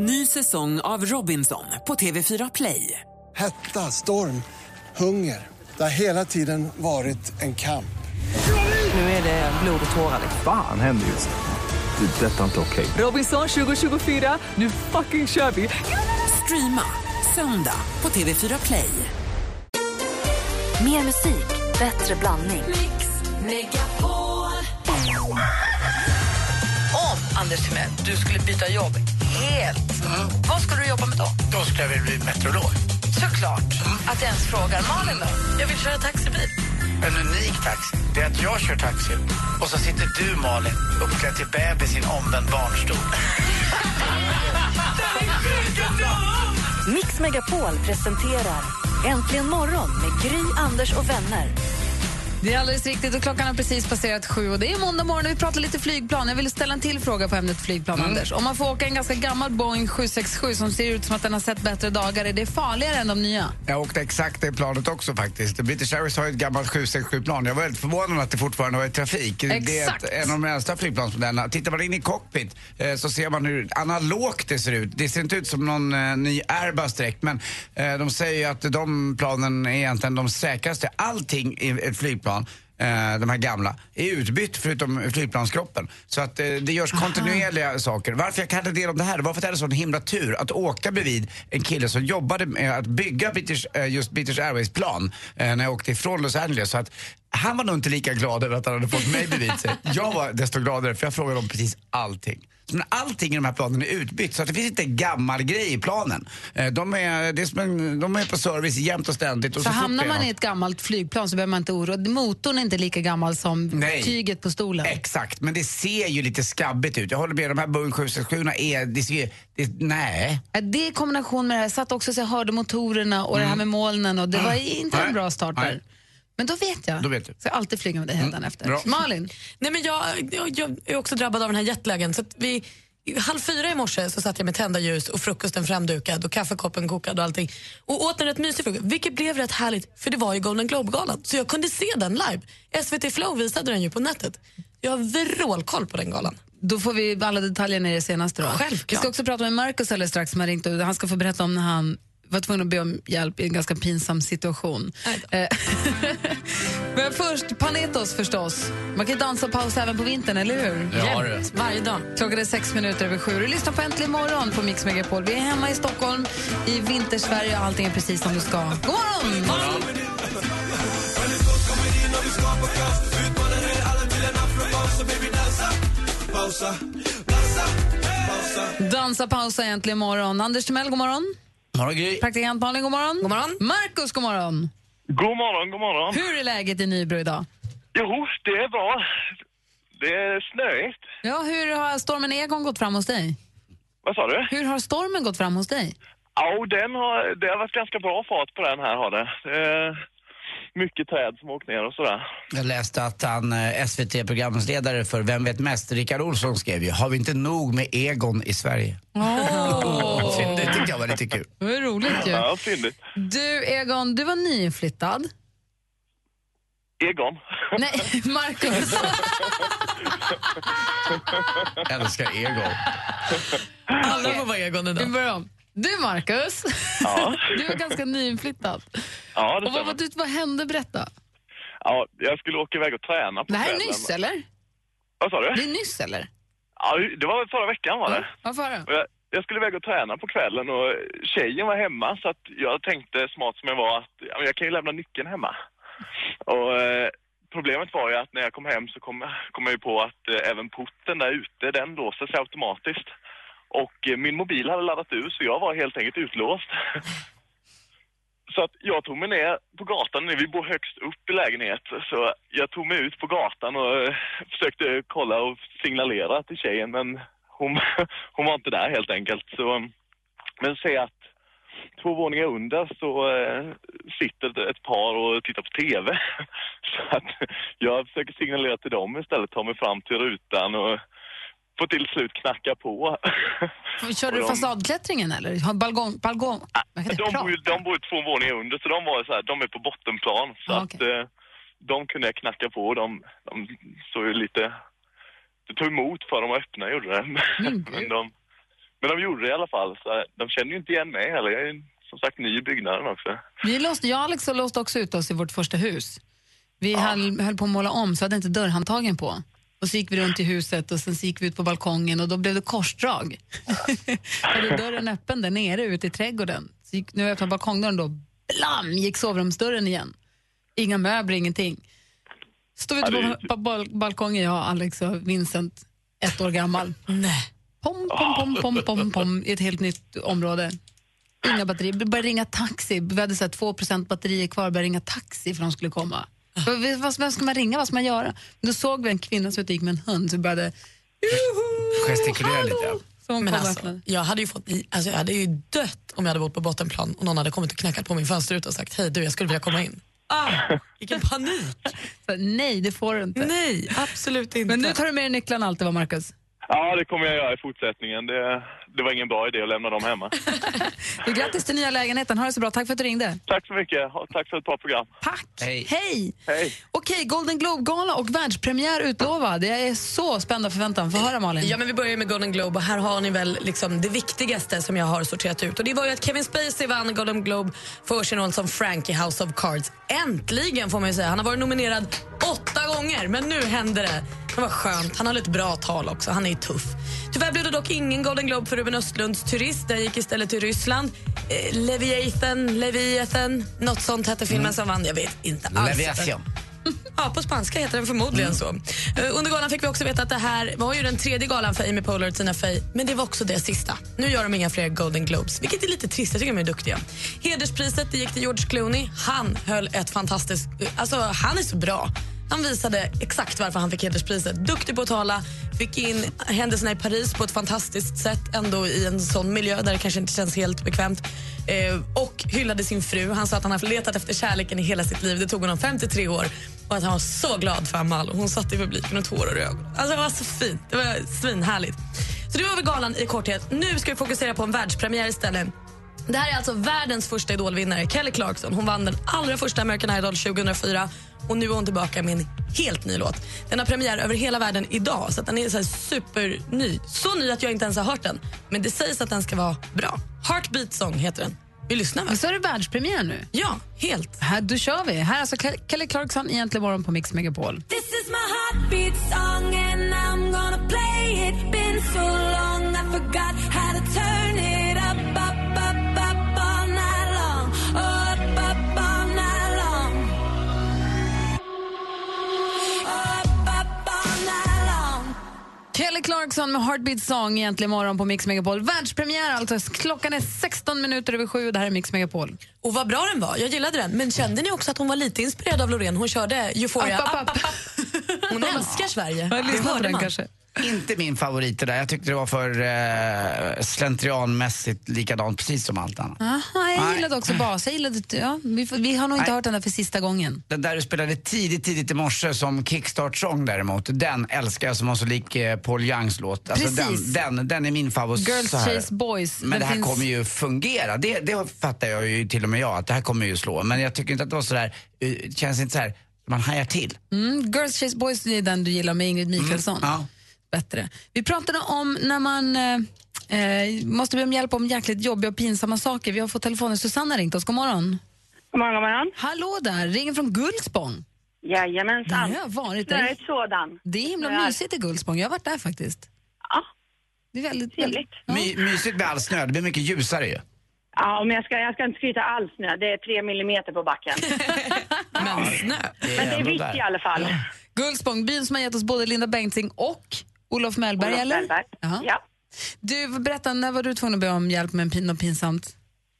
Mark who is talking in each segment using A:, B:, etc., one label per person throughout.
A: Ny säsong av Robinson på TV4 Play.
B: Hetta, storm, hunger. Det har hela tiden varit en kamp.
A: Nu är det blod och tårar.
C: Fan händer just nu. Det. Detta är inte okej.
A: Robinson 2024, nu fucking kör vi! Streama söndag på TV4 Play.
D: Mer musik, bättre blandning.
E: Om, Anders Timell, du skulle byta jobb helt, vad skulle du jobba med då?
F: Då skulle jag vilja bli meteorolog.
E: Såklart. Att jag ens frågar. Malin då? Jag vill köra taxibil.
F: En unik taxi, det är att jag kör taxi och så sitter du, Malin, uppklädd till bebis i en omvänd barnstol.
D: Mix Megapol presenterar Äntligen morgon med Gry, Anders och vänner.
G: Det är alldeles riktigt och klockan har precis passerat sju och det är måndag morgon och vi pratar lite flygplan. Jag vill ställa en till fråga på ämnet flygplan, Anders. Om man får åka en ganska gammal Boeing 767 som ser ut som att den har sett bättre dagar, är det farligare än de nya?
H: Jag åkte exakt det planet också faktiskt. British Airways har ju ett gammalt 767-plan. Jag var väldigt förvånad att det fortfarande var i trafik.
G: Exakt.
H: Det är ett, en av de äldsta flygplansmodellerna. Tittar man in i cockpit eh, så ser man hur analogt det ser ut. Det ser inte ut som någon eh, ny Airbus direkt men eh, de säger ju att de planen är egentligen de säkraste. Allting i ett flygplan eh, de här gamla, är utbytt förutom flygplanskroppen. Så att eh, det görs kontinuerliga saker. Varför jag kan ta del om det här, det var för att jag hade sån himla tur att åka bredvid en kille som jobbade med att bygga British, eh, just British Airways-plan eh, när jag åkte ifrån Los Angeles. Så att han var nog inte lika glad över att han hade fått mig bredvid sig. Jag var desto gladare för jag frågade om precis allting. Så men allting i de här planen är utbytt så att det finns inte en gammal grej i planen. Eh, De är, det är en, de är på service jämt och ständigt. Och så fort
G: hamnar man i ett gammalt flygplan så behöver man inte oroa Motorn är inte lika gammal som
H: Nej.
G: tyget på stolen.
H: Exakt, men det ser ju lite skabbigt ut. Jag håller med, de här Boeing 767 är, det ser det, nej.
G: Det i kombination med det här, jag satt också så jag hörde motorerna och det här med molnen och det var inte en
H: Nej.
G: bra start där.
H: Nej.
G: Men då vet jag.
H: Då vet du.
G: Så jag alltid flyga med dig mm. efter.
H: bra.
G: Malin,
I: Nej, men jag, jag, jag är också drabbad av den här jetlagen. Så att vi, halv fyra i morse så satt jag med tända ljus och frukosten framdukad och kaffekoppen kokad och allting. Och åt en rätt mysig frukost, vilket blev rätt härligt för det var ju Golden Globe-galan. Så jag kunde se den live. SVT Flow visade den ju på nätet. Jag har vrålkoll på den galan.
G: då får vi alla detaljer ner i det senaste. Då.
I: Självklart.
G: Vi ska också prata med Markus alldeles strax som har ringt och han ska få berätta om när han var tvungen att be om hjälp i en ganska pinsam situation. Eh, Men först Panetos förstås. Man kan dansa och pausa även på vintern, eller hur?
I: Jämt, varje dag.
G: Klockan är sex minuter över sju. Du lyssnar på Äntligen morgon på Mix Megapol. Vi är hemma i Stockholm, i vintersverige och allting är precis som det ska. God morgon! Dansa, pausa, äntligen morgon. Anders Timell, god morgon.
H: Morgon Gry.
G: Praktikant Malin, god morgon.
I: God morgon.
G: Markus, god morgon.
J: God morgon, god morgon.
G: Hur är läget i Nybro idag?
J: Jo, det är bra. Det är snöigt.
G: Ja, hur har stormen Egon gått fram hos dig?
J: Vad sa du?
G: Hur har stormen gått fram hos dig?
J: Ja, den har, det har varit ganska bra fart på den här har det. är mycket träd som åkt ner och sådär.
H: Jag läste att han, eh, SVT-programledare för Vem vet mest, Rickard Olsson skrev ju Har vi inte nog med Egon i Sverige?
G: Åh,
H: Det tyckte jag var lite kul.
G: det var roligt ju.
J: Ja, fyndigt.
G: Du, Egon, du var nyinflyttad.
J: Egon.
G: Nej, Markus.
H: Älskar Egon.
I: Alla får vara Egon
G: Vi
I: idag.
G: börjar om. Du, Markus.
J: Ja.
G: Du var ganska nyinflyttad.
J: Ja, det
G: Och vad, vad, vad hände? Berätta.
J: Ja, jag skulle åka iväg och träna på
G: Det här är
J: kvällen.
G: nyss, eller?
J: Vad sa
G: Det
J: du?
G: är nyss, eller?
J: Ja, det var förra veckan var det.
G: Vad får jag?
J: Jag, skulle iväg och träna på kvällen och tjejen var hemma så att jag tänkte smart som jag var att ja, jag kan ju lämna nyckeln hemma. Och eh, problemet var ju att när jag kom hem så kom, kom jag ju på att eh, även porten där ute den låser sig automatiskt. Och eh, min mobil hade laddat ur så jag var helt enkelt utlåst. Så att jag tog mig ner på gatan, vi bor högst upp i lägenhet, så jag tog mig ut på gatan och eh, försökte kolla och signalera till tjejen men hon, hon var inte där helt enkelt. Så, men se att två våningar under så eh, sitter ett par och tittar på TV. Så att jag försöker signalera till dem istället, ta mig fram till rutan och får till slut knacka på.
G: Kör du
J: Och de-
G: fasadklättringen, eller? Vad heter det?
J: De bor, ju- de bor ju två våningar under, så de var så här, de är på bottenplan. Så
G: Ah,
J: att eh, de kunde jag knacka på. De, de såg ju lite... Det tog emot för dem att öppna, gjorde det.
G: Mm.
J: Men de, Men de gjorde det i alla fall, så de känner ju inte igen mig heller. Jag är ju, som sagt ny i byggnaden också.
G: Vi låste, jag och Alex låste också ut oss i vårt första hus. Vi höll, höll på att måla om så hade inte dörrhandtagen på. Och så gick vi runt i huset och sen så gick vi ut på balkongen och då blev det korsdrag. hade dörren öppen där nere ute i trädgården. Så gick, nu öppnade balkongdörren då, blam, gick sovrumsdörren igen. Inga möbler, ingenting. Stod vi ute på, på bal- balkongen, jag, Alex och Vincent, ett år gammal.
I: Nej.
G: Pom, pom, pom, pom, pom, pom, i ett helt nytt område. Inga batterier. Vi började ringa taxi. Vi hade så här 2% batterier kvar. Började ringa taxi för de skulle komma. Vad- Vem ska man ringa? Vad ska man göra? Då såg vi en kvinna som gick med en hund. Så vi började...
H: Gestikulera lite.
I: Men
G: och
I: alltså, jag hade ju fått, alltså, jag hade ju dött om jag hade bott på bottenplan och någon hade kommit och knackat på min fönsterruta och sagt hej du, jag skulle vilja komma in. Ah, vilken panik!
G: Så, nej, det får du inte.
I: Nej, absolut inte.
G: Men nu tar du med dig nycklarna alltid, va, Marcus?
J: Ja, det kommer jag göra i fortsättningen. Det, det var ingen bra idé att lämna dem hemma.
G: Du, grattis till nya lägenheten. Ha det så bra. Tack för att du ringde.
J: Tack så mycket. Tack för ett bra program.
G: Tack.
H: Hej.
G: Hej.
J: Hej.
G: Okej, Golden Globe-gala och världspremiär utlovad. Jag är så spänd av förväntan. Få höra, Malin.
I: Ja, men vi börjar med Golden Globe och här har ni väl liksom det viktigaste som jag har sorterat ut. Och det var ju att Kevin Spacey vann Golden Globe för sin roll som Frank i House of Cards. Äntligen får man ju säga. Han har varit nominerad åtta gånger, men nu hände det. Det var skönt. Han höll ett bra tal också. Han är tuff. Tyvärr blev det dock ingen Golden Globe för Ruben Östlunds Turist. Den gick istället till Ryssland. Eh, Leviathan, Leviathan, något sånt hette filmen som vann. Jag vet inte alls.
H: Leviathan.
I: Ja, på spanska heter den förmodligen så. Eh, Under galan fick vi också veta att det här var ju den tredje galan för Amy Poehler och Tina Fey, men det var också det sista. Nu gör de inga fler Golden Globes, vilket är lite trist. Jag tycker de är duktiga. Hederspriset det gick till George Clooney. Han höll ett fantastiskt... Alltså, han är så bra. Han visade exakt varför han fick hederspriset. Duktig på att tala, fick in händelserna i Paris på ett fantastiskt sätt ändå i en sån miljö där det kanske inte känns helt bekvämt. Eh, och hyllade sin fru. Han sa att han har letat efter kärleken i hela sitt liv. Det tog honom 53 år och att han var så glad för Amal. Och hon satt i publiken och tårar i ögonen. Alltså det var så fint. Det var svinhärligt. Så det var väl galan i korthet. Nu ska vi fokusera på en världspremiär istället. Det här är alltså världens första idolvinnare, Kelly Clarkson. Hon vann den allra första American Idol 2004 och nu är hon tillbaka med en helt ny låt. Den har premiär över hela världen idag, så att den är så här superny. Så ny att jag inte ens har hört den, men det sägs att den ska vara bra. Heartbeat Song heter den. Vi lyssnar väl?
G: Så är det världspremiär nu?
I: Ja, helt.
G: Här, då kör vi. Här är alltså Ke- Kelly Clarkson i Äntligen morgon på Mix Megapol.
K: This is my heartbeat song and I'm gonna play it. Been so long I forgot
G: Kelly Clarkson med Heartbeat Song egentligen morgon på Mix Megapol. Världspremiär alltså. Klockan är 16 minuter över sju och det här är Mix Megapol.
I: Och vad bra den var. Jag gillade den. Men kände ni också att hon var lite inspirerad av Loreen? Hon körde Euphoria.
G: App, app, app.
I: Hon älskar Sverige.
G: Jag lyssnar på den kanske.
H: Inte min favorit det där. Jag tyckte det var för eh, slentrianmässigt likadant precis som allt annat.
G: Aha, jag
H: Nej.
G: gillade också bas. Jag gillade, ja, vi, får- vi har nog inte
H: Nej.
G: hört den där för sista gången.
H: Den där du spelade tidigt, tidigt i morse som kickstart-sång däremot, den älskar jag som var så lik eh, Paul Youngs låt. Alltså
G: Precis.
H: den, den, den är min favorit.
G: Girls
H: så här.
G: Chase Boys.
H: Men det här kommer ju fungera. Det, det fattar jag ju till och med jag, att det här kommer ju slå. Men jag tycker inte att det var sådär, eh, det känns inte så här, man hajar till.
G: Mm, Girls Chase Boys är den du gillar med Ingrid Michaelsson.
H: Ja.
G: Bättre. Vi pratade om när man eh, eh, måste be om hjälp om jäkligt jobbiga och pinsamma saker. Vi har fått telefonen. Susanna ringt oss. God morgon.
L: God morgon, god morgon.
G: Hallå där, ringer från Gullspång.
L: Jajamensan.
G: Där har jag varit.
L: Det är
G: där.
L: ett sådan.
G: Det är himla
L: Ja.
G: mysigt i Gullspång. Jag har varit där faktiskt.
L: Ja,
G: Det är väldigt,
L: trevligt.
G: väldigt
H: My, mysigt med all snö, det blir mycket ljusare ju.
L: Ja, men jag ska, jag ska inte skryta alls nu. Det är tre millimeter på backen.
I: Men snö.
H: Det
L: Men det är vitt
H: där.
L: i alla fall.
G: Gullspång, byn som har gett oss både Linda Bengtzing och Olof Mellberg,
L: Olof
G: eller?
L: Mellberg.
G: Jaha.
L: Ja.
G: Du, berätta, när var du tvungen att be om hjälp med en pin, något pinsamt?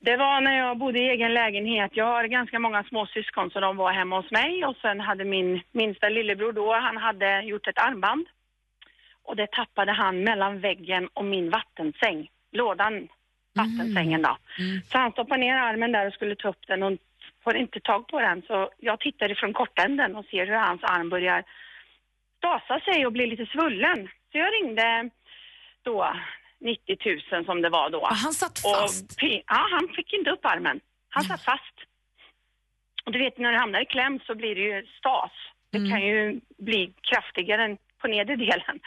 L: Det var när jag bodde i egen lägenhet. Jag har ganska många småsyskon så de var hemma hos mig och sen hade min minsta lillebror då, han hade gjort ett armband. Och det tappade han mellan väggen och min vattensäng. Lådan, vattensängen då. Så han stoppade ner armen där och skulle ta upp den och får inte tag på den. Så jag tittar ifrån kortänden och ser hur hans arm börjar stasa sig och bli lite svullen. Så jag ringde då 90 000 som det var då.
G: Ah, han satt
L: Och
G: fast.
L: pi- ja, han fick inte upp armen. Han satt fast. Och du vet, när det hamnar i kläm så blir det ju stas. Det kan ju bli kraftigare än på nedre delen.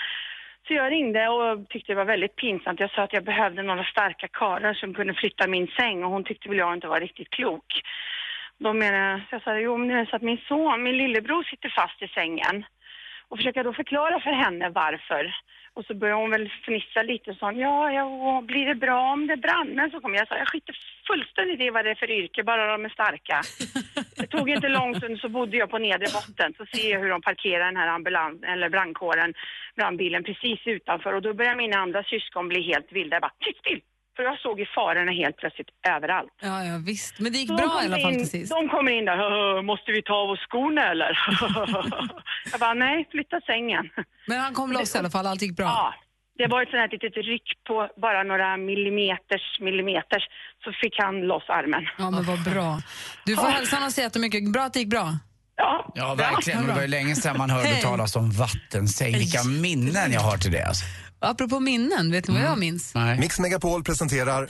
L: Så jag ringde och tyckte det var väldigt pinsamt. Jag sa att jag behövde några starka karlar som kunde flytta min säng och hon tyckte väl jag inte var riktigt klok. Då menade jag, så jag sa, jo men det är så att min son, min lillebror sitter fast i sängen. Och försöka då förklara för henne varför. Och så började hon väl fnissa lite och sa, ja, ja, blir det bra om det brann? Men så kom jag och sa, jag skiter fullständigt i vad det är för yrke, bara de är starka. Det tog inte lång stund så bodde jag på nedre botten, så ser jag hur de parkerar den här ambulans, eller brandkåren, brandbilen precis utanför. Och då börjar mina andra syskon bli helt vilda. Jag bara, tyst still! För jag såg ju farorna helt plötsligt överallt.
G: Ja, ja, visst. Men det gick
L: Så
G: bra i alla fall
L: in-
G: till sist.
L: De kommer in där, "Hö, måste vi ta av oss skorna eller? jag bara, nej, flytta sängen.
G: Men han kom loss i alla fall, allt gick bra.
L: Ja, det var ett sånt här litet ryck på bara några millimeters millimeters så fick han loss armen.
G: Ja, men vad bra. Du får hälsa honom så jättemycket. Bra att det gick bra.
L: Ja,
M: Ja, verkligen. Det var ju länge sedan man hörde
G: Hej.
M: talas om vattensäng. Vilka minnen jag har till det. Alltså.
G: Apropå minnen, vet ni vad jag minns?
M: Nej.
N: Mix Megapol presenterar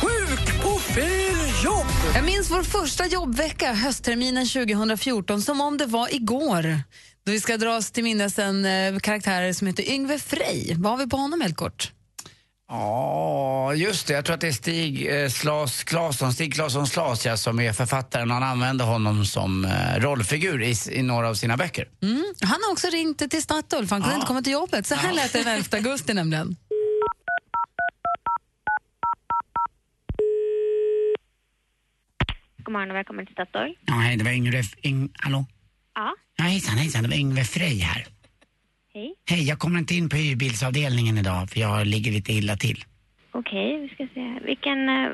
O: Sjuk på fel jobb!
G: Jag minns vår första jobbvecka, höstterminen 2014, som om det var igår. Då vi ska dra oss till minnes en eh, karaktär som heter Yngve Frey. Vad har vi på honom helt kort?
M: Ja, just det. Jag tror att det är Stig eh, Slas Claesson, Stig Claesson Slas, ja, som är författaren. Han använder honom som eh, rollfigur i, i några av sina böcker.
G: Mm. Han har också ringt till Statoil för han kunde inte komma till jobbet. Så här lät det den 11 augusti nämligen.
P: God morgon och välkommen till Statoil.
H: Ja, hej, det var Yngve... Yng, hallå?
P: Ja,
H: Ja, hejsan, hejsan, det var Yngve Frej här.
P: Hej.
H: Hej, jag kommer inte in på hyrbilsavdelningen idag för jag ligger lite illa till.
P: Okej, vi ska se. Vilken... eh,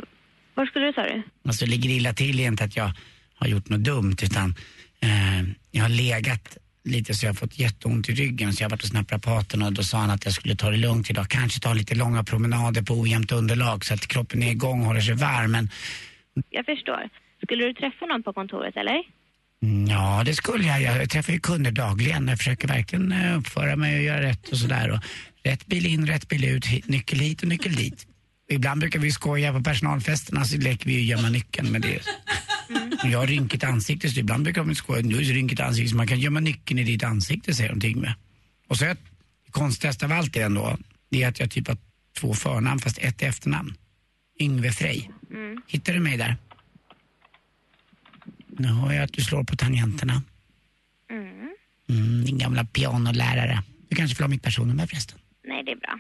P: Var skulle du sa du?
H: Alltså, ligger illa till är inte att jag har gjort något dumt utan eh, jag har legat lite så jag har fått jätteont i ryggen så jag har varit hos naprapaten och då sa han att jag skulle ta det lugnt idag. Kanske ta lite långa promenader på ojämnt underlag så att kroppen är igång och håller sig varm. Men
P: Jag förstår. Skulle du träffa någon på kontoret eller?
H: Mm, Ja, det skulle jag. Jag träffar ju kunder dagligen. Jag försöker verkligen eh, uppföra mig och göra rätt och sådär. Och Rätt bil in, rätt bil ut, nyckel hit och nyckel dit. Ibland brukar vi skoja på personalfesterna så leker vi ju gömma nyckeln med det. Jag har rynkigt ansikte så ibland brukar vi skoja, nu är det rynkigt ansikte så man kan gömma nyckeln i ditt ansikte säger de till Yngve. Och så är det konstigaste av allt är ändå, det är att jag typ har två förnamn fast ett efternamn. Yngve Frej.
P: Mm.
H: Hittar du mig där? Nu hör jag att du slår på tangenterna.
P: Mm.
H: Mm, din gamla pianolärare. Du kanske får ha mitt personnummer förresten?
P: Nej, det är bra.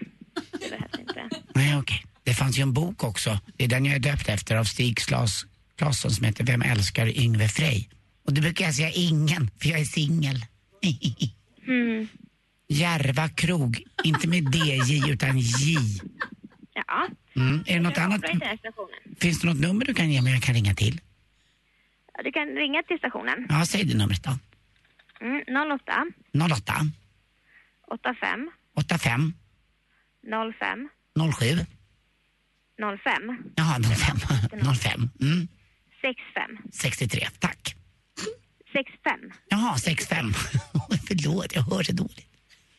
P: Det behövs inte.
H: Nej, okej. Det fanns ju en bok också. Det är den jag är döpt efter av Stig Claesson som heter Vem älskar Yngve Frej? Och det brukar jag säga ingen, för jag är singel.
P: Mm.
H: Järva krog, inte med DJ utan J.
P: Ja.
H: Mm. Är det något annat? Finns det något nummer du kan ge mig jag kan ringa till?
P: Ja, Du kan ringa till stationen.
H: Ja, säg det numret då.
P: Mm, 08
H: 08
P: 85
H: 85
P: 05
H: 07
P: 05
H: Jaha, 05 05 mm.
P: 65
H: 63. Tack.
P: 65.
H: Jaha, 65. Förlåt, jag hör så dåligt.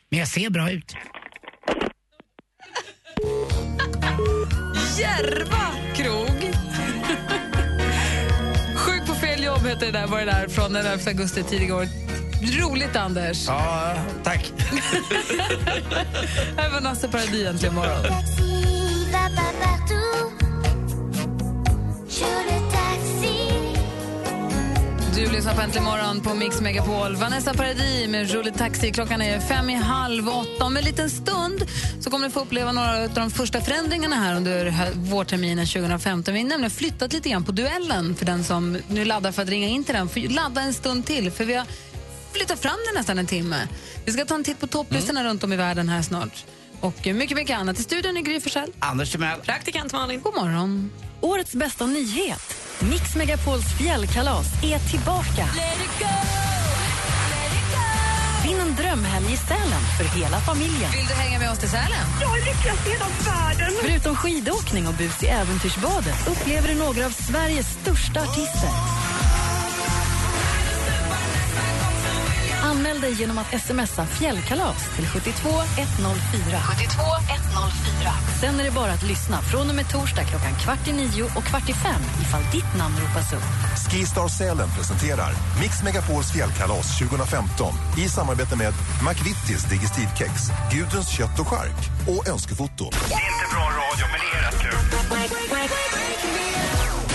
H: Men jag ser bra ut.
G: Järva krog. Jobb heter det där, var det där från den 11 augusti tidigare år. Roligt Anders.
M: Ja, tack.
G: Här var Nasse Paradis äntligen morgon. Du lyssnar på Äntligen morgon på Mix Megapol. Vanessa Paradis med Rolig Taxi. Klockan är fem i halv åtta. Om en liten stund så kommer du få uppleva några av de första förändringarna här under vårterminen 2015. Vi har nämligen flyttat lite grann på duellen för den som nu laddar för att ringa in till den. För ladda en stund till, för vi har flyttat fram den nästan en timme. Vi ska ta en titt på topplistorna runt om i världen här snart. Och mycket, mycket annat. I studion är Gry Forssell.
M: Anders Timell.
G: Praktikant Malin. God morgon.
D: Årets bästa nyhet. Mix Megapols fjällkalas är tillbaka. Vinn en drömhelg i Sälen för hela familjen.
G: Vill du hänga med oss till Sälen?
L: Jag är lyckligast i hela världen!
D: Förutom skidåkning och bus i äventyrsbadet upplever du några av Sveriges största artister. Anmäl dig genom att smsa fjällkalas till 72 104. 72 104. Sen är det bara att lyssna från och med torsdag klockan kvart i nio och kvart i fem ifall ditt namn ropas upp.
N: Skistar Sälen presenterar Mix Megapols fjällkalas 2015 i samarbete med McVittys Digestivkex, Gudruns kött och chark och Önskefoto.
F: Det är inte bra radio, men det är rätt kul.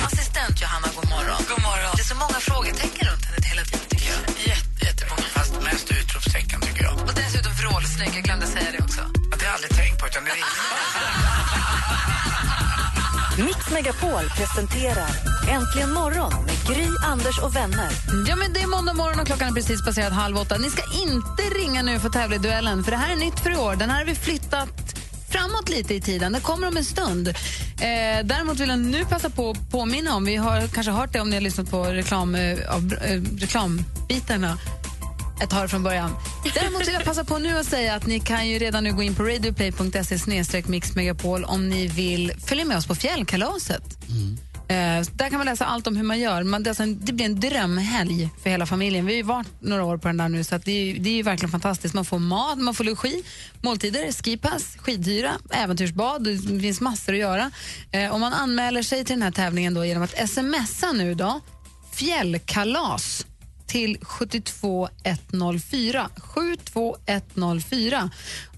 E: Assistent Johanna, god morgon. God morgon. Det är så många frågetecken runt vrålsnygg, jag glömde säga det också.
H: Ja, Det har jag aldrig tänkt på, utan det är
D: Mix Megapol presenterar Äntligen morgon med Gry, Anders och vänner.
G: Ja, men det är måndag morgon och klockan är precis passerat halv åtta. Ni ska inte ringa nu för att tävla i duellen, för det här är nytt för i år. Den här har vi flyttat framåt lite i tiden. Den kommer om en stund. Eh, däremot vill jag nu passa på att påminna om, vi har kanske hört det om ni har lyssnat på reklam, eh, av, eh, reklambitarna ett tag från början. Däremot vill jag passa på nu att säga att ni kan ju redan nu gå in på radioplay.se mixmegapol om ni vill följa med oss på fjällkalaset. Eh, där kan man läsa allt om hur man gör. Man, det, alltså en, det blir en drömhelg för hela familjen. Vi har ju varit några år på den där nu så att det, är, ju- det är ju verkligen fantastiskt. Man får mat, man får logi, måltider, skipass, skidhyra, äventyrsbad. Det finns massor att göra. Eh, och man anmäler sig till den här tävlingen då genom att smsa nu då, fjällkalas till 72104. 72104.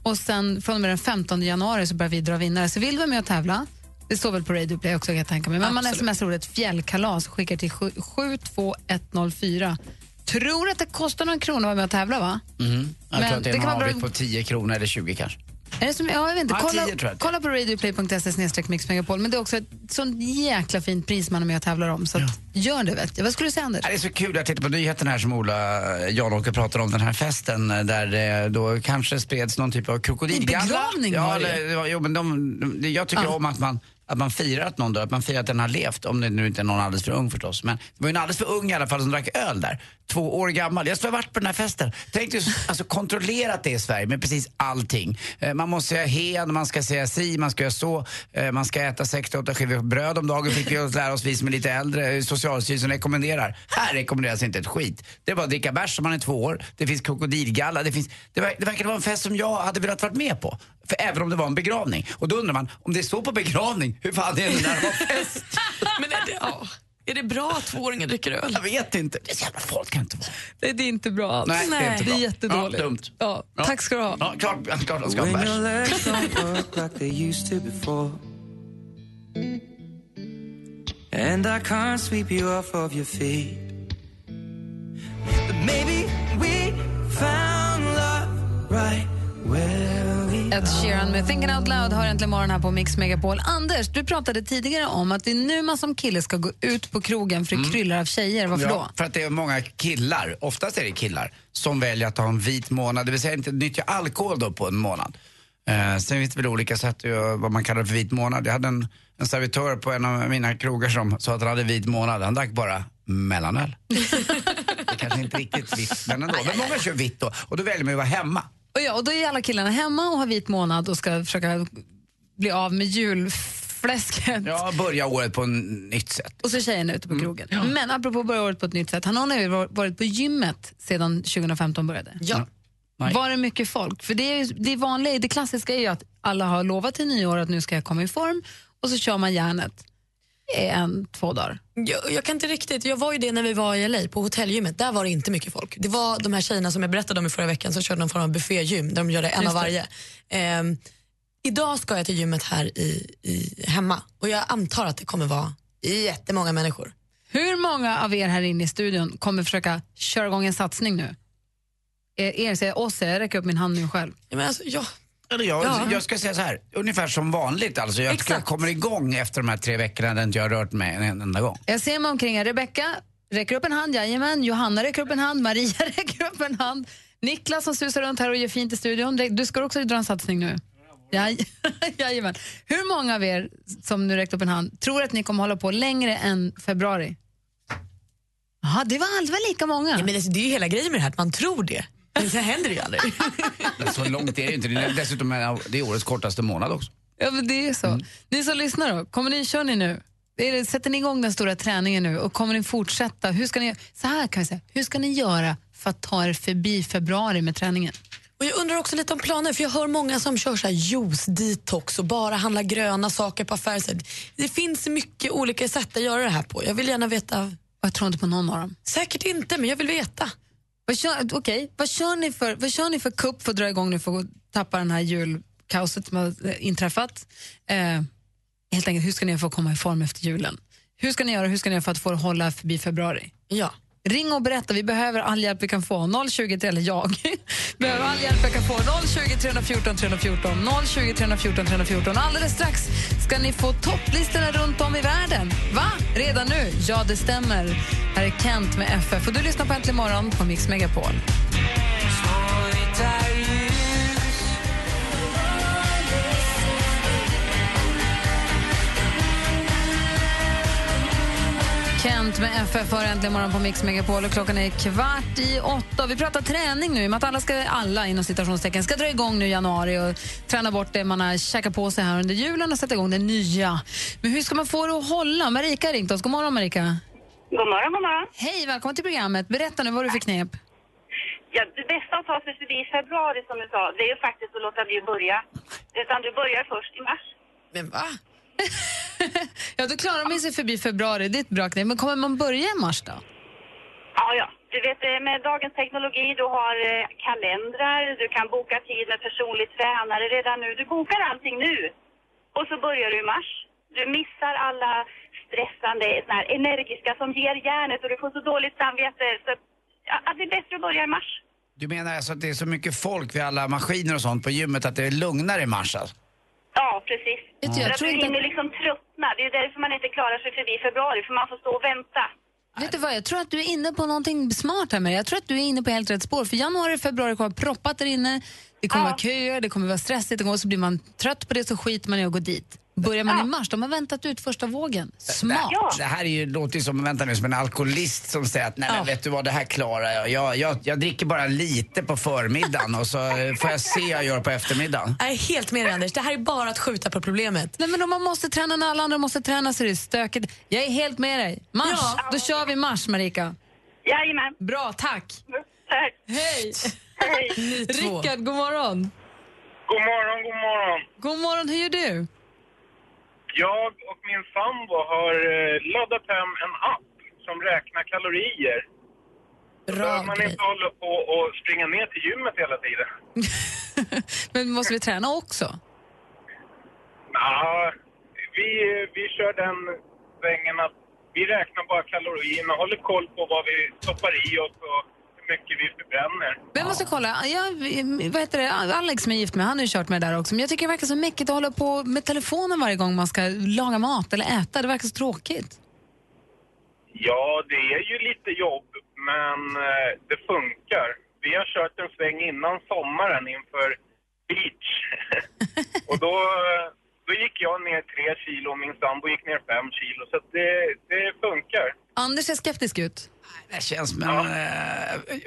G: Och sen från och med den 15 januari så börjar vi dra vinnare. Så vill du vara med och tävla, det står väl på Radio Play också kan jag tänka mig. Men man smsar ordet fjällkalas och skickar till 7- 72104. Tror att det kostar någon krona att vara med och tävla va?
H: Mm. Jag
G: Men
H: tror att det är en
G: kan vara
H: avgift
G: bra-
H: på 10 kronor eller 20 kanske.
G: Är det som, ja, jag vet inte.
H: Ja,
G: Kolla,
H: 10 tror jag.
G: kolla på radioplay.se mixmegapol. Men det är också ett sånt jäkla fint pris man är med och tävlar om. Så att, gör det vet jag. Vad skulle du säga Anders?
H: Det är så kul, jag tittade på nyheten här som Ola Janåker pratar om, den här festen eh, där det då kanske spreds någon typ av krokodilgalla.
G: Begravning
H: ja,
G: var det.
H: ja, jo, men de, de, Jag tycker
G: Ja.
H: om att man att man firar att någon dör, att man firar att den har levt. Om det nu inte är någon alldeles för ung förstås. Men det var ju en alldeles för ung i alla fall som drack öl där. Två år gammal. Jag skulle ha varit på den här festen. Tänk dig alltså, kontrollerat det i Sverige med precis allting. Eh, Man måste säga hen, man ska säga si, man ska göra så. Eh, Man ska äta 68 skivor bröd om dagen fick vi lära oss vi som är lite äldre. Eh, Socialstyrelsen rekommenderar. Här rekommenderas inte ett skit. Det är bara att dricka bärs om man är två år. Det finns krokodilgalla. Det, finns, det, verk, det verkar vara en fest som jag hade velat varit med på. För även om det var en begravning. Och då undrar man, om det är så på begravning, hur fan är det när det var fest?
I: Men är det, ja, är det bra att tvååringar dricker öl?
H: Jag vet inte. Det är så jävla folk kan inte vara.
G: Nej, det är inte bra alls.
H: Nej, det är inte
G: det
H: bra.
G: är jättedåligt.
H: Ja, dumt.
G: Ja, Tack ska du ha.
H: Ja, klart, klart ska ha
Q: When
H: bärs.
Q: your legs don't work like they used to before. And I can't sweep you off of your feet. But maybe we found love right
G: Ed Sheeran med Thinking Out Loud har äntligen morgon här på Mix Megapol. Anders, du pratade tidigare om att det är nu man som kille ska gå ut på krogen för det kryllar av tjejer. Varför
H: Mm. ja,
G: då?
H: För att det är många killar, oftast är det killar, som väljer att ha en vit månad, det vill säga inte nyttja alkohol då på en månad. Eh, sen finns det väl olika sätt vad man kallar för vit månad. Jag hade en, en servitör på en av mina krogar som sa att han hade vit månad. Han drack bara mellanöl. det kanske inte riktigt vitt, men ändå. Men många kör vitt då och då väljer man ju att vara hemma.
G: Och, ja, och då är alla killarna hemma och har vit månad och ska försöka bli av med julfläsket.
H: Ja, börja året på en nytt sätt.
G: Och så är tjejerna ute på krogen. Men apropå börja året på ett nytt sätt. Har någon av er varit på gymmet sedan 2015 började?
I: Ja.
H: Nej.
G: Var det mycket folk? För det, är, det vanliga, det klassiska är ju att alla har lovat till nyår att nu ska jag komma i form och så kör man järnet en, två dagar.
I: Jag, jag kan inte riktigt, jag var ju det när vi var i LA på hotellgymmet, där var det inte mycket folk. Det var de här tjejerna som jag berättade om i förra veckan som körde någon form av buffégym där de gör det en
G: Just
I: av varje. Ehm, idag ska jag till gymmet här i, i, hemma och jag antar att det kommer vara jättemånga människor.
G: Hur många av er här inne i studion kommer försöka köra igång en satsning nu? Er, er säger oss, jag räcker upp min hand nu själv.
I: Ja, men alltså, ja.
H: Eller jag,
I: Ja.
H: jag ska säga så här, ungefär som vanligt alltså. Jag jag kommer igång efter de här tre veckorna där inte jag har rört mig en enda gång.
G: Jag ser mig omkring. här. Rebecka räcker upp en hand, jajamän. Johanna räcker upp en hand, Maria räcker upp en hand. Niklas som susar runt här och gör fint i studion. Du ska också dra en satsning nu. Jaj, jajamän. Hur många av er som nu räckt upp en hand tror att ni kommer hålla på längre än februari? Jaha, det var var lika många.
I: Ja, men alltså, det är ju hela grejen med det här, att man tror det. Men sen händer det ju aldrig.
H: Men Så långt är det ju inte. Det är dessutom det är årets kortaste månad också.
G: Ja, men det är så. Ni som lyssnar då, kommer ni, kör ni nu? Det, sätter ni igång den stora träningen nu och kommer ni fortsätta? Hur ska ni, så här kan vi säga, hur ska ni göra för att ta er förbi februari med träningen?
I: Och jag undrar också lite om planer, för jag hör många som kör så här juice detox och bara handlar gröna saker på affärer. Det finns mycket olika sätt att göra det här på. Jag vill gärna veta.
G: Jag tror inte på någon av dem.
I: Säkert inte, men jag vill veta.
G: Vad kör, okay. vad, kör ni för, vad kör ni för kupp för att dra igång nu för att tappa den här julkaoset som har eh, inträffat? Eh, helt enkelt, hur ska ni få komma i form efter julen? Hur ska ni göra, hur ska ni göra för att få det hålla förbi februari?
I: Ja.
G: Ring och berätta, vi behöver all hjälp vi kan få. 020, eller jag, behöver all hjälp jag kan få. 020 314 314, 020 314 314. Alldeles strax ska ni få topplistorna runt om i världen. Va? Redan nu? Ja, det stämmer. Här är Kent med FF och du lyssnar på Äntligen morgon på Mix Megapol. Kent med FF har äntligen morgon på Mix Megapol och klockan är kvart i åtta. Vi pratar träning nu, i och med att alla, ska, alla inom citationstecken ska dra igång nu i januari och träna bort det man har käkat på sig här under julen och sätta igång det nya. Men hur ska man få det att hålla? Marika har ringt oss. God morgon Marika.
R: God morgon, god morgon.
G: Hej, välkommen till programmet. Berätta nu vad du för knep.
R: Ja, det bästa att ta sig förbi i februari som du sa, det är ju faktiskt att låta bli att börja. Utan du börjar först i mars.
I: Men va?
G: Ja, då klarar man sig förbi februari. Det är ett bra knep. Men kommer man börja i mars då?
R: Ja, ja. Du vet, eh, med dagens teknologi, du har eh, kalendrar, du kan boka tid med personlig tränare redan nu. Du bokar allting nu. Och så börjar du i mars. Du missar alla stressande, såna här energiska som ger järnet och du får så dåligt samvete. Så att det är bättre att börja i mars.
H: Du menar alltså att det är så mycket folk vid alla maskiner och sånt på gymmet att det är lugnare i mars alltså?
R: Ja, precis.
G: Jag
R: För att du
G: inte-
R: hinner liksom tröttna. Det är därför man inte klarar sig förbi februari, för man får stå och vänta.
G: Vet du vad, jag tror att du är inne på någonting smart här med Jag tror att du är inne på helt rätt spår. För januari och februari kommer vara proppat där inne. Det kommer vara köer, det kommer vara stressigt. Kommer, så blir man trött på det så skiter man i att gå dit. Börjar man i mars, de har väntat ut första vågen. Smart.
H: Det här är ju, låter ju som, vänta nu, som en alkoholist som säger att nej men vet du vad, det här klarar jag. Jag, jag. jag dricker bara lite på förmiddagen och så får jag se vad jag gör på eftermiddagen.
I: Jag är helt med dig, Anders. Det här är bara att skjuta på problemet.
G: Nej, men om man måste träna när alla andra måste träna så är det stökigt. Jag är helt med dig. Mars,
R: Ja.
G: då kör vi mars, Marika.
R: Jajamän.
G: Bra, tack.
R: Tack.
G: Hej.
R: Hej.
G: Rickard, god morgon.
S: God morgon, god morgon.
G: God morgon, hur gör du?
S: Jag och min sambo har eh, laddat hem en app som räknar kalorier.
G: Bra
S: Så man inte håller på och springa ner till gymmet hela tiden.
G: Men måste vi träna också?
S: Ja, vi, vi kör den svängen att vi räknar bara kalorierna, håller koll på vad vi stoppar i oss och mycket vi förbränner.
G: Men jag måste kolla. Jag, vad heter det? Alex som är gift med, han har ju kört med det där också. Men jag tycker det verkar så mäckigt att hålla på med telefonen varje gång man ska laga mat eller äta. Det verkar så tråkigt.
S: Ja, det är ju lite jobb, men eh, det funkar. Vi har kört en sväng innan sommaren inför beach. och då, eh, då gick jag ner tre kilo och min sambo gick ner fem kilo. Så det, det funkar.
G: Anders ser skeptisk ut.
H: Det känns men, eh,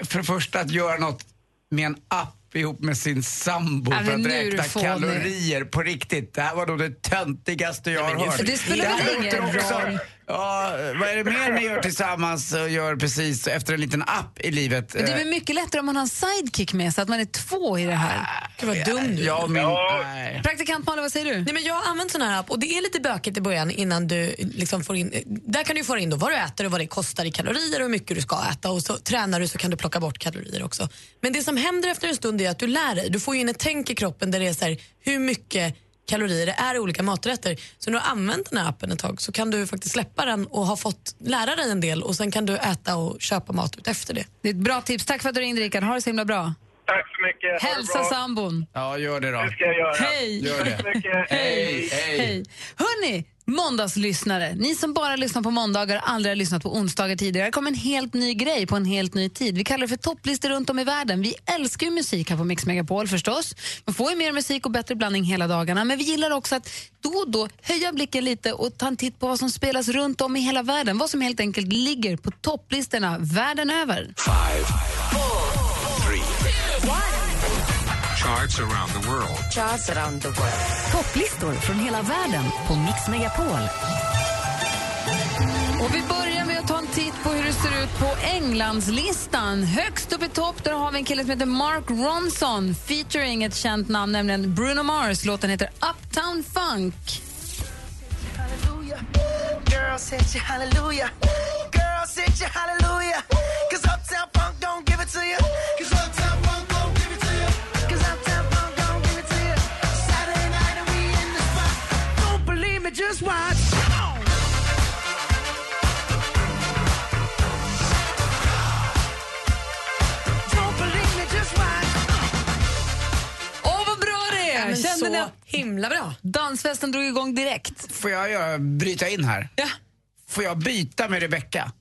H: för det första att göra något med en app ihop med sin sambo
G: Ja,
H: för
G: men
H: att
G: nu är du
H: räkna
G: fånig.
H: kalorier på riktigt. Det här var nog det töntigaste jag har hört.
G: Det spelar väl ingen roll?
H: Ja, vad är det mer ni gör tillsammans och gör precis efter en liten app i livet?
G: Men det är väl mycket lättare om man har en sidekick med så att man är två i det här.
I: Gud vad dum du
H: Ja,
I: är.
H: min, nej.
G: Praktikant Malin, vad säger du?
I: Nej, men jag har använt sån här app och det är lite bökigt i början innan du liksom får in... Där kan du få in då vad du äter och vad det kostar i kalorier och hur mycket du ska äta och så tränar du så kan du plocka bort kalorier också. Men det som händer efter en stund är att du lär dig. Du får ju in ett tänk i kroppen där det är så här, hur mycket kalorier det är i olika maträtter. Så när du har använt den här appen ett tag så kan du faktiskt släppa den och ha fått lära dig en del och sen kan du äta och köpa mat ut efter det.
G: Det är ett bra tips. Tack för att du ringde, Rickard. Ha det så himla bra.
S: Tack så mycket.
G: Hälsa
S: bra.
G: sambon.
H: Ja, gör det då.
S: Det ska jag göra.
G: Hej!
H: Gör det.
S: Tack så mycket.
H: Hej, hej.
G: Hej. Hörni, måndagslyssnare. Ni som bara lyssnar på måndagar och aldrig har lyssnat på onsdagar tidigare. Det kommer en helt ny grej på en helt ny tid. Vi kallar det för topplistor runt om i världen. Vi älskar ju musik här på Mix Megapol förstås. Man får ju mer musik och bättre blandning hela dagarna. Men vi gillar också att då och då höja blicken lite och ta en titt på vad som spelas runt om i hela världen. Vad som helt enkelt ligger på topplistorna världen över.
T: Five, three, charts around the world.
D: Charts around the world. Topplistor från hela världen på Mix Megapol.
G: Och vi börjar med att ta en titt på hur det ser ut på Englandslistan. Högst upp i topp där har vi en kille som heter Mark Ronson featuring ett känt namn, nämligen Bruno Mars. Låten heter Uptown Funk.
Q: Girl
I: himla bra.
G: dansfesten drog igång direkt?
H: Får jag göra, bryta in här?
G: Ja.
H: Får jag byta med Rebecca?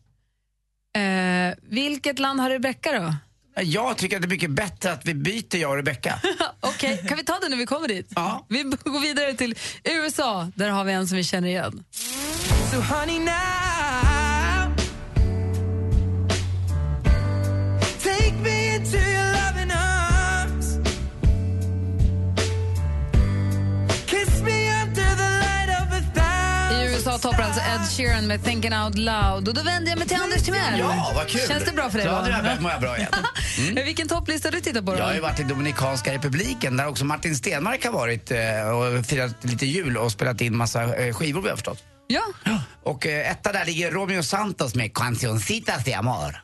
G: Eh, vilket land har Rebecca då?
H: Jag tycker att det är mycket bättre att vi byter, jag och Rebecca.
G: Okej, kan vi ta det när vi kommer dit?
H: Ja.
G: Vi går vidare till USA. Där har vi en som vi känner igen.
Q: So honey now
G: toppar alltså Ed Sheeran med Thinking Out Loud. Och då vänder jag mig till Anders Timell.
H: Ja, vad kul!
G: Känns det bra för dig?
H: Ja, det här mår jag bra igen.
G: Mm. Vilken topplista du tittat på då?
H: Jag har ju varit i Dominikanska republiken där också Martin Stenmark har varit eh, och firat lite jul och spelat in massa eh, skivor vi har förstått.
G: Ja.
H: Och eh, etta där ligger Romeo Santos med Cancioncitas de Amor.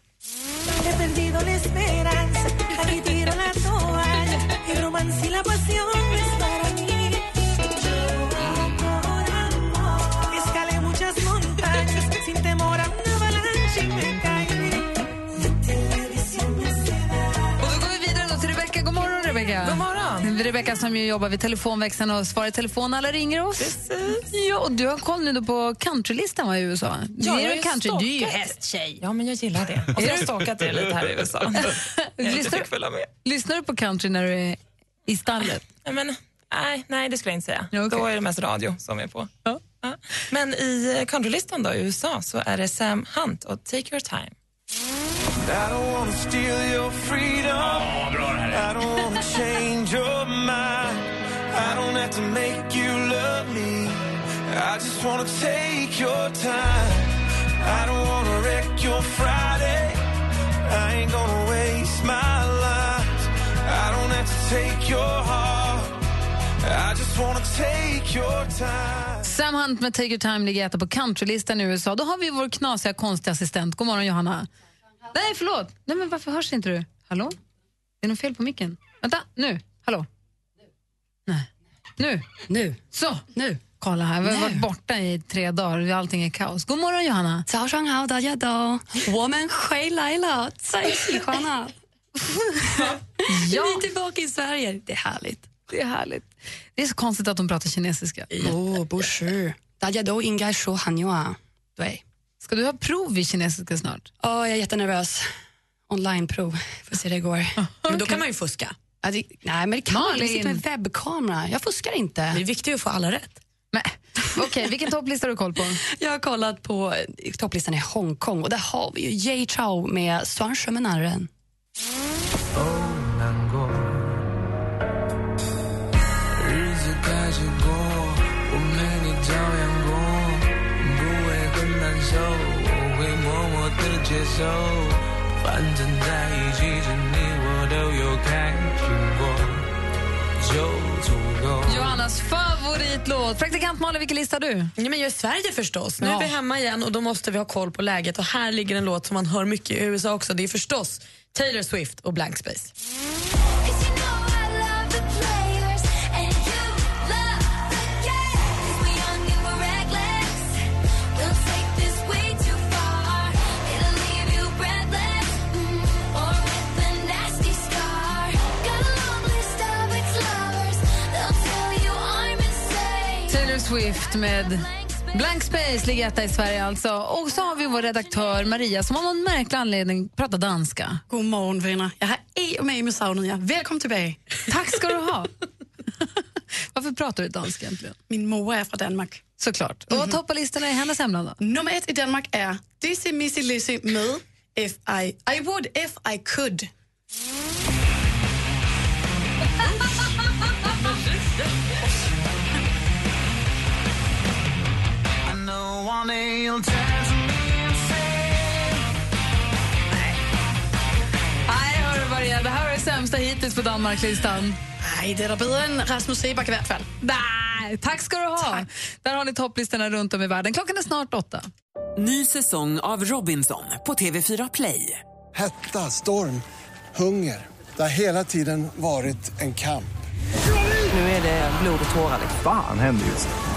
G: God morgon. Rebecca som ju jobbar vid telefonväxeln och svarar i telefon när alla ringer oss. Ja, och du har koll nu på countrylistan i USA?
I: Ja,
G: du är
I: ju
G: country, du är ju hästtjej.
I: Ja, men jag gillar det. Och så har jag stalkat det lite här i USA.
G: Lyssnar, lyssnar du på country när du är i stallet?
I: Nej, men, nej, nej, det skulle jag inte säga.
G: Ja, okej.
I: Då är det mest radio som är på. Ja. Men i countrylistan då, i USA så är det Sam Hunt och Take Your Time.
Q: I don't wanna steal your freedom. I don't wanna change your mind. I don't have to make you love me. I just wanna take your time. I don't wanna wreck your Friday. I ain't gonna waste my life. I don't have to take your heart. I just wanna take your time.
G: Sam Hunt med Take Your Time ligger etta på countrylistan i USA. Då har vi vår knasiga konstiga assistent. God morgon Johanna. Nej, förlåt. Nej, men varför hörs inte du? Hallå? Det är något fel på micken. Vänta, nu. Hallå? Nej. Nu.
U: Nu.
G: Så.
U: Nu.
G: Kolla här, vi har
U: Nu.
G: varit borta i tre dagar. Allting är kaos. God morgon Johanna.
U: 早上好，大家都，我们回来了，太喜欢了。
G: Ja.
U: Vi är tillbaka i Sverige, det är härligt.
G: Det är härligt. Det är så konstigt att de pratar kinesiska.
U: Oh, 不是，大家都应该说韩语啊。对。
G: Ska du ha prov i kinesiska snart?
U: Ja, jag är jättenervös. Onlineprov, får se hur det går.
I: Men då kan man ju fuska.
U: Ja, det, nej, men det kan man. Jag med webbkamera. Jag fuskar inte.
I: Det är viktigt att få alla rätt.
G: Okej, okay, vilken topplista har du koll på?
U: Jag har kollat på eh, topplistan i Hongkong och där har vi ju Jay Chou med
Q: Suan Shemenaren. Oh, 受，我会默默的接受，反正在一起时你我都有开心过，就足够。
G: Johannas favoritlåt. Praktikant Malin, vilken lista har du?
I: Ja, men jag är i Sverige förstås. Nu
G: Ja.
I: är vi hemma igen och då måste vi ha koll på läget. Och här ligger en låt som man hör mycket i USA också. Det är förstås Taylor Swift och Blank Space.
G: Swift med Blank Space ligger etta i Sverige alltså. Och så har vi vår redaktör Maria som av någon märklig anledning pratar danska.
U: God morgon vänner. Jag er med mig savnet jer. Välkommen tillbaka.
G: Tack ska du ha. Varför pratar du danska egentligen?
U: Min mor är från Danmark.
G: Såklart. Och vad toppar listorna i hennes hemland då?
U: Nummer ett i Danmark är Dizzy Missy Lizzy med If I, I would if I could.
Q: Maria, det här är det
G: sämsta hittills på Danmarklistan.
I: Nej, det är bättre än Rasmus Seeback i alla fall.
G: Nej, tack ska du ha. Tack. Där har ni topplistorna runt om i världen. Klockan är snart åtta.
A: Ny säsong av Robinson på TV4 Play.
B: Hetta, storm, hunger. Det har hela tiden varit en kamp.
A: Nu är det blod och tårar.
C: Vad fan händer just nu?